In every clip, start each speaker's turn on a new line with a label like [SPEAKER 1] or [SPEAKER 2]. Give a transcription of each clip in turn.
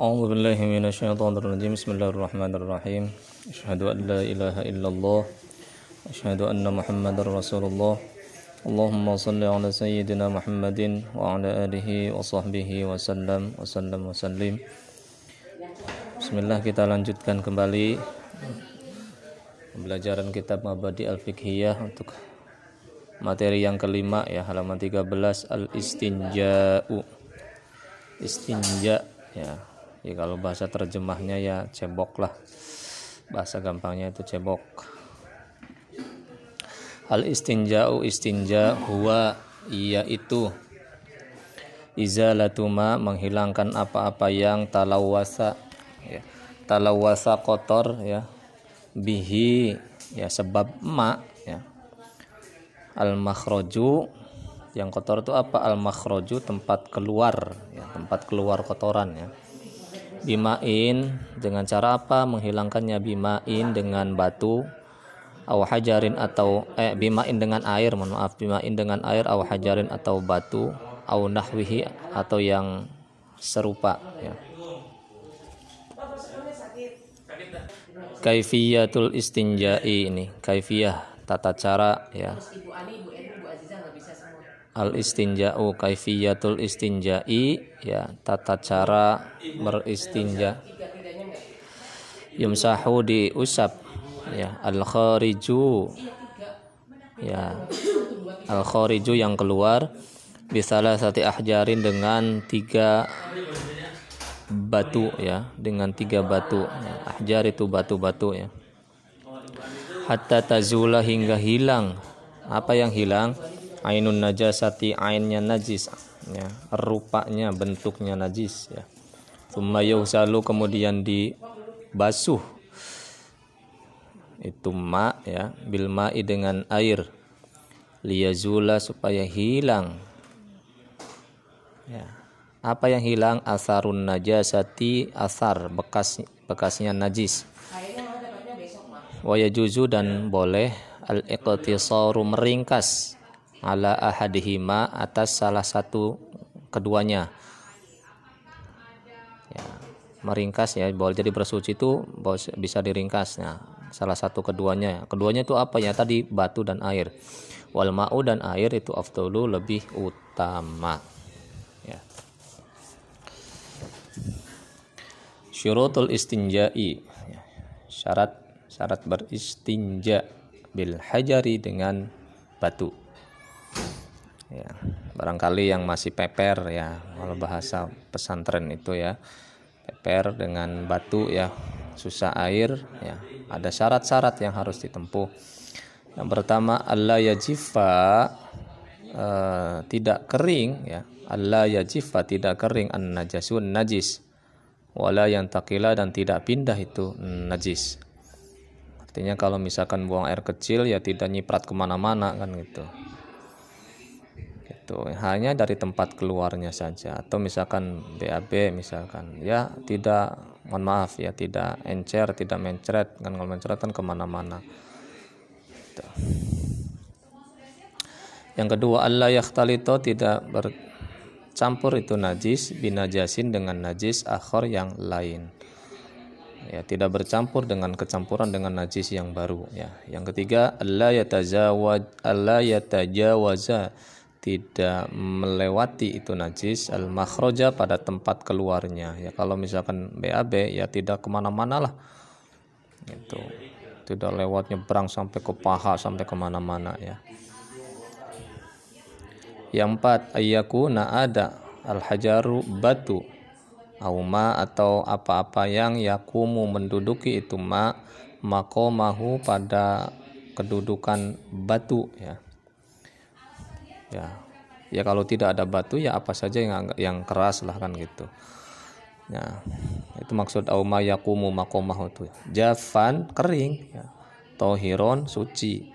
[SPEAKER 1] أعوذ بالله من الشيطان الرجيم بسم الله الرحمن الرحيم أشهد أن لا إله إلا الله أشهد أن محمد رسول الله اللهم صل على سيدنا محمد وعلى آله وصحبه وسلم وسلم وسلم Bismillah kita lanjutkan kembali pembelajaran kitab Mabadi Al-Fiqhiyah untuk materi yang kelima ya halaman 13 Al-Istinja'u Istinja ya ya kalau bahasa terjemahnya ya cebok lah. Bahasa gampangnya itu cebok. Al istinja'u istinja huwa yaitu izalatuma menghilangkan apa-apa yang talawasa ya talawasa kotor ya bihi ya sebab ma ya. Al makhroju yang kotor itu apa? Al makhroju tempat keluar ya tempat keluar kotoran ya bimain dengan cara apa menghilangkannya bimain dengan batu? Aw hajarin atau eh bimain dengan air mohon maaf bimain dengan air aw hajarin atau batu aw nahwihi atau yang serupa ya. Kaifiyatul istinja'i ini kaifiyah tata cara ya al istinja'u kaifiyatul istinja'i ya tata cara beristinja. Yumsahu diusap ya al khariju ya al khariju yang keluar bisalah sati ahjarin dengan tiga batu ya dengan tiga batu ya. ahjar itu batu-batu ya. Hatta tazula hingga hilang. Apa yang hilang ainun najasati ainnya najis. Ya rupanya bentuknya najis ya. Yusalu kemudian dibasuh. Itu ma ya bil ma'i dengan air. Liyazula supaya hilang. Ya. Apa yang hilang? Asarun najasati asar bekas bekasnya najis. Waya juzu dan boleh al iqtisaru meringkas ala ahadihima atas salah satu keduanya. Ya, meringkas ya boleh jadi bersuci itu bisa diringkas. Nah salah satu keduanya. Keduanya itu apa? Ya tadi batu dan air. Wal ma'u dan air itu afdalu lebih utama. Ya. Syurutul istinja'i. Ya, syarat syarat beristinja bil hajari dengan batu ya barangkali yang masih peper ya kalau bahasa pesantren itu ya. Peper dengan batu ya susah air ya. Ada syarat-syarat yang harus ditempuh. Yang pertama Allah yajifa uh, tidak kering ya. Allah yajifa tidak kering an najasun najis. Wala yang takila dan tidak pindah itu najis. Artinya kalau misalkan buang air kecil ya tidak nyiprat ke mana-mana kan gitu itu hanya dari tempat keluarnya saja. Atau misalkan BAB misalkan. Ya tidak mohon maaf ya tidak encer tidak mencret. Kan kalau mencret kan ke mana-mana. Gitu. yang kedua Allah yakhtalito tidak bercampur itu najis binajasin dengan najis akhor yang lain. Ya tidak bercampur dengan kecampuran dengan najis yang baru ya. Yang ketiga Allah yatajawaz Allah yatajawaza tidak melewati itu najis al makhroja pada tempat keluarnya. Ya kalau misalkan BAB ya tidak ke mana-mana lah. Itu tidak lewat nyebrang sampai ke paha sampai ke mana-mana ya. Yang empat ayakuna ada al hajaru batu auma atau apa-apa yang yakumu menduduki itu ma makomahu pada kedudukan batu ya ya. Ya kalau tidak ada batu ya apa saja yang yang keras lah kan gitu. Ya. Itu maksud auma yakumu makomah itu jafan kering. Ya. Tohiron suci.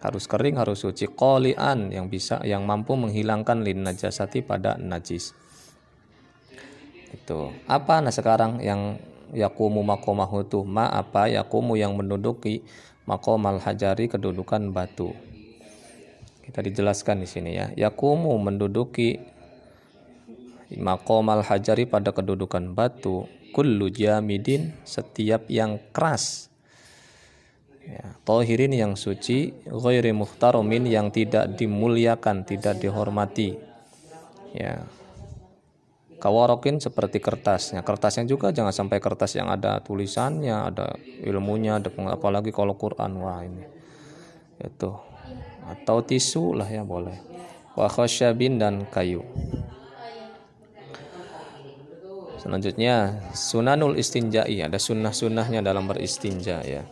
[SPEAKER 1] Harus kering harus suci. Kolian yang bisa yang mampu menghilangkan lin najasati pada najis. Itu. Apa? Nah sekarang yang yakumu makomah itu ma apa? Yakumu yang menduduki makomal hajari kedudukan batu kita dijelaskan di sini ya. Yakumu menduduki Maqamal hajari pada kedudukan batu kullu jamidin setiap yang keras. Ya, tohirin yang suci ghairi muhtaromin yang tidak dimuliakan tidak dihormati. Ya. Kawarokin seperti kertasnya. Kertasnya juga jangan sampai kertas yang ada tulisannya ada ilmunya ada apalagi kalau Quran. Wah ini. Itu atau tisu lah ya boleh. Wa dan kayu. Selanjutnya sunanul istinja'i. Ada sunnah-sunnahnya dalam beristinja ya.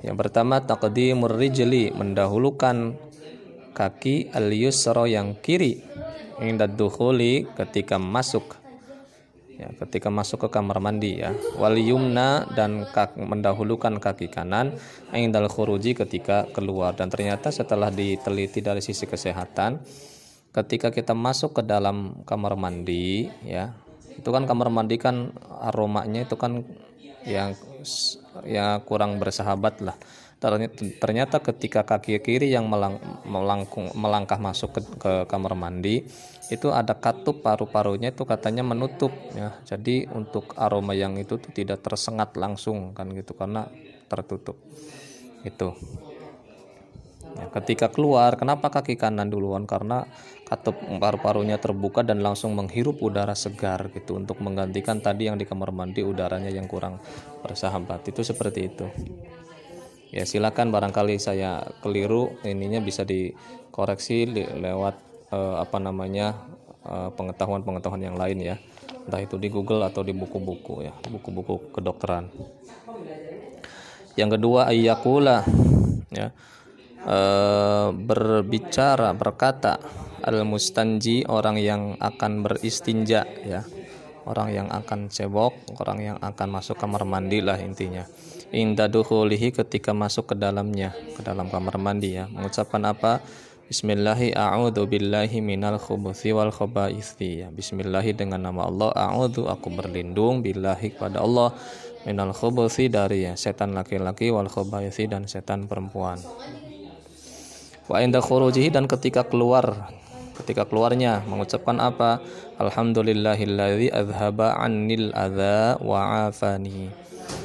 [SPEAKER 1] Yang pertama taqdimur rijli. Mendahulukan kaki al yusra yang kiri. Inda dukhuli ketika masuk ya ketika masuk ke kamar mandi ya. Wal yumna dan kak, mendahulukan kaki kanan indal khuruji ketika keluar. Dan ternyata setelah diteliti dari sisi kesehatan ketika kita masuk ke dalam kamar mandi ya itu kan kamar mandi kan aromanya itu kan yang ya kurang bersahabat lah ternyata ketika kaki kiri yang melang, melangkung, melangkah masuk ke, ke kamar mandi itu ada katup paru-parunya itu katanya menutup ya jadi untuk aroma yang itu tuh tidak tersengat langsung kan gitu karena tertutup itu Ya, ketika keluar, kenapa kaki kanan duluan? Karena katup paru-parunya terbuka dan langsung menghirup udara segar gitu untuk menggantikan tadi yang di kamar mandi udaranya yang kurang bersahabat. Itu seperti itu. Ya silakan barangkali saya keliru ininya bisa dikoreksi lewat eh, apa namanya eh, pengetahuan-pengetahuan yang lain ya. Entah itu di Google atau di buku-buku ya, buku-buku kedokteran. Yang kedua ayyakula ya e, berbicara berkata al mustanji orang yang akan beristinja ya orang yang akan cebok orang yang akan masuk kamar mandi lah intinya. Inda ketika masuk ke dalamnya ke dalam kamar mandi ya. Mengucapkan apa? Bismillahi a'udhu billahi minal khubuthi wal khabaithi ya. Bismillahi dengan nama Allah. A'udhu aku berlindung billahi kepada Allah minal khubuthi dari ya setan laki-laki wal khabaithi dan setan perempuan. Wa inda khurujihi dan ketika keluar ketika keluarnya mengucapkan apa? Alhamdulillahilladzi adhaba annil adza wa afani.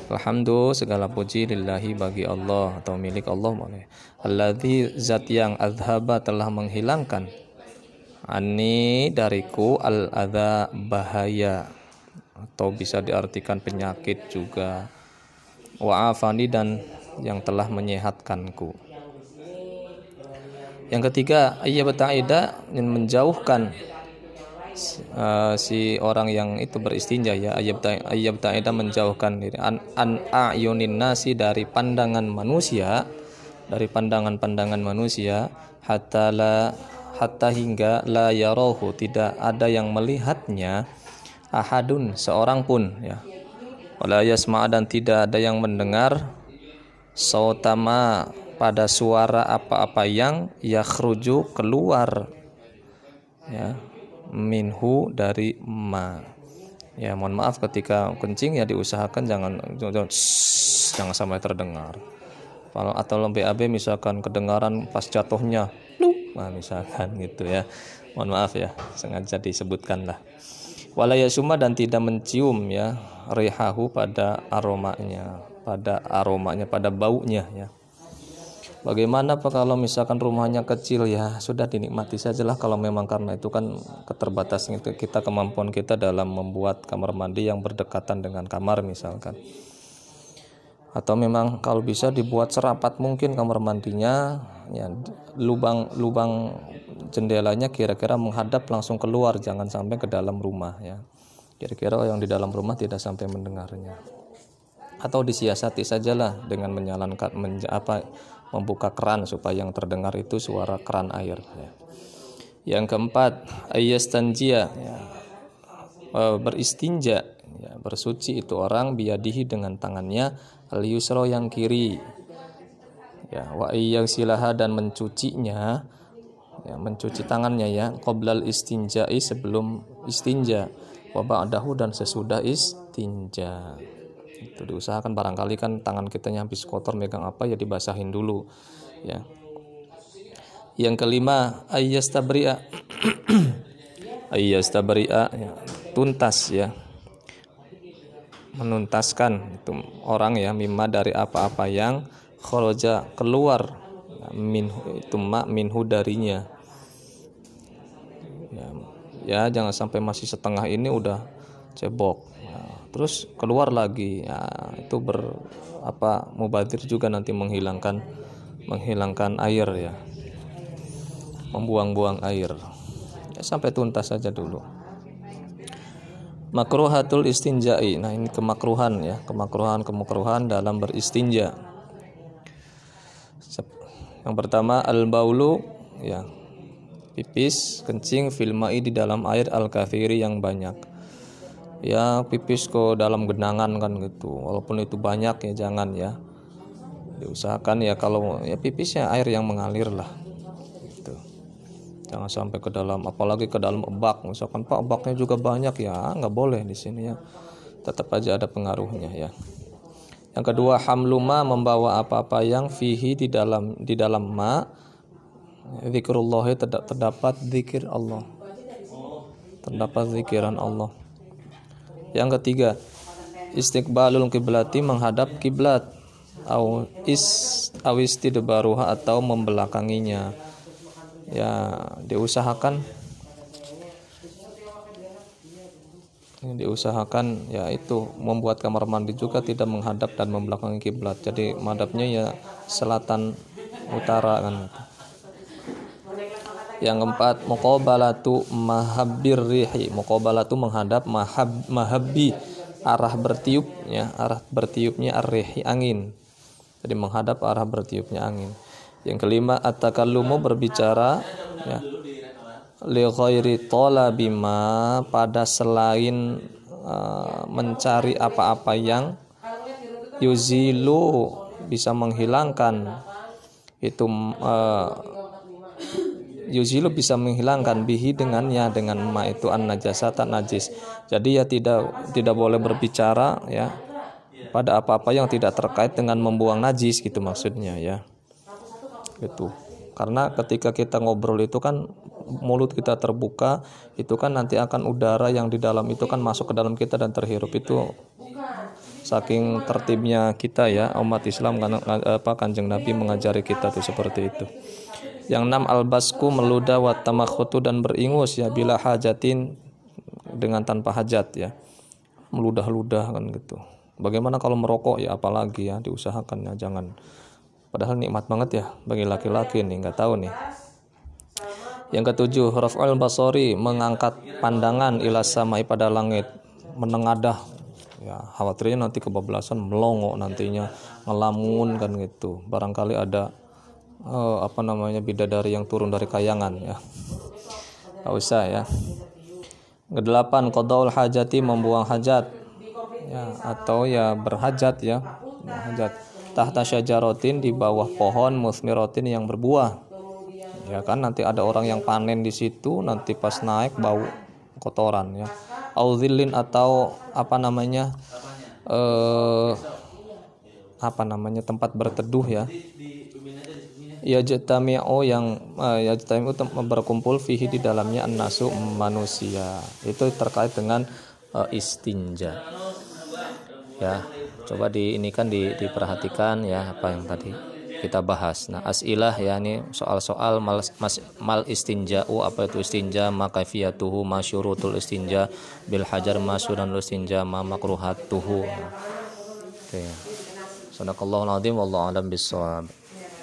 [SPEAKER 1] Alhamdulillah segala puji lillahi bagi Allah atau milik Allah boleh. Alladzi zat yang adhaba telah menghilangkan. Ani dariku al adza bahaya. Atau bisa diartikan penyakit juga. Wa afani dan yang telah menyehatkanku. Yang ketiga, ayyabta'ida menjauhkan uh, si orang yang itu beristinja ya. Ayyabta'ida menjauhkan diri. An, an ayunin nasi dari pandangan manusia dari pandangan-pandangan manusia hatta la hatta hingga la yarohu tidak ada yang melihatnya ahadun seorang pun ya. Wala yasma dan tidak ada yang mendengar sautama pada suara apa-apa yang yakhruju keluar ya minhu dari ma. Ya mohon maaf ketika kencing ya diusahakan jangan jangan, jangan sampai terdengar. Kalau atau BAB misalkan kedengaran pas jatuhnya nah misalkan gitu ya. Mohon maaf ya sengaja disebutkan lah. Walayasuma dan tidak mencium ya rihahu pada aromanya pada aromanya pada baunya ya Bagaimana Pak kalau misalkan rumahnya kecil? Ya sudah dinikmati sajalah kalau memang karena itu kan keterbatasan kita kemampuan kita dalam membuat kamar mandi yang berdekatan dengan kamar misalkan. Atau memang kalau bisa dibuat serapat mungkin kamar mandinya ya lubang lubang jendelanya kira-kira menghadap langsung keluar jangan sampai ke dalam rumah ya. Kira-kira yang di dalam rumah tidak sampai mendengarnya. Atau disiasati sajalah dengan menyalankan menja, apa membuka keran supaya yang terdengar itu suara keran air ya. Yang keempat, ayastanjia ya. E, beristinja ya, bersuci itu orang biadihi dengan tangannya al yusro yang kiri ya wa silaha dan mencucinya ya mencuci tangannya ya qoblal istinja'i sebelum istinja wa ba'dahu dan sesudah istinja itu diusahakan barangkali kan tangan kita habis kotor megang apa ya dibasahin dulu ya. Yang kelima ayyastabria. Ayyastabri'a ya, tuntas ya. Menuntaskan itu orang ya mimma dari apa-apa yang kharaja keluar ya, min itu ma minhu darinya. Ya, ya jangan sampai masih setengah ini udah cebok terus keluar lagi. Ya itu ber apa mubadir juga nanti menghilangkan menghilangkan air ya. Membuang-buang air. Ya sampai tuntas saja dulu. Makruhatul istinja'i. Nah ini kemakruhan ya. Kemakruhan kemakruhan dalam beristinja. Yang pertama al baulu ya. Pipis kencing filmai di dalam air al kafiri yang banyak ya pipis ke dalam genangan kan gitu. Walaupun itu banyak ya jangan ya. Diusahakan ya kalau ya pipisnya air yang mengalir lah. Jangan sampai ke dalam apalagi ke dalam bak misalkan pak baknya juga banyak ya. Nggak boleh di sini ya. Tetap aja ada pengaruhnya ya. Yang kedua hamluma membawa apa-apa yang fihi di dalam di dalam ma. Zikrullah terdapat zikir Allah. Terdapat zikiran Allah yang ketiga istiqbalul kiblati menghadap kiblat au is awistidbaruha atau membelakanginya. Ya diusahakan. Diusahakan ya itu membuat kamar mandi juga tidak menghadap dan membelakangi kiblat jadi madhabnya ya selatan utara kan yang keempat muqabalatu mahabbir rihi. Muqabalatu menghadap mahab mahabbi arah bertiup ya arah bertiupnya arrihi angin. Jadi menghadap arah bertiupnya angin. Yang kelima at-takallumu berbicara ya li ghairi talabima pada selain uh, mencari apa-apa yang yuzilu bisa menghilangkan. Itu uh, yuzilu bisa menghilangkan bihi dengannya dengan ma itu an najasat najis. Jadi ya tidak tidak boleh berbicara ya pada apa-apa yang tidak terkait dengan membuang najis gitu maksudnya ya. Gitu. Karena ketika kita ngobrol itu kan mulut kita terbuka itu kan nanti akan udara yang di dalam itu kan masuk ke dalam kita dan terhirup itu saking tertibnya kita ya umat Islam kan apa kanjeng Nabi mengajari kita tuh seperti itu yang enam albasku meludah watamakhutu dan beringus ya bila hajatin dengan tanpa hajat ya meludah-ludah kan gitu bagaimana kalau merokok ya apalagi ya diusahakan ya jangan Padahal nikmat banget ya bagi laki-laki nih, nggak tahu nih. Yang ketujuh, raf'ul basori mengangkat pandangan ila samai pada langit, menengadah. Ya, khawatirnya nanti kebablasan melongo nantinya, ngelamun kan gitu. Barangkali ada uh, apa namanya bidadari yang turun dari kayangan ya. Gak usah ya. Kedelapan, qadaul hajati membuang hajat. Ya, atau ya berhajat ya, hajat tahta syajaratin di bawah pohon musmiratin yang berbuah ya kan nanti ada orang yang panen di situ nanti pas naik bau kotoran ya auzilin atau apa namanya eh apa namanya tempat berteduh ya ya jatami'u yang uh, ya jatami'u berkumpul fihi di dalamnya annasu manusia itu terkait dengan uh, istinja ya coba di ini kan di, diperhatikan ya apa yang tadi kita bahas. Nah, asilah ya ini soal-soal mal, mas, mal istinja'u apa itu istinja, maka fiyatuhu masyurutul istinja, bil hajar masyuran istinja, ma makruhatuhu. Oke. Okay. Sadaqallahu alazim wallahu alam bisawab.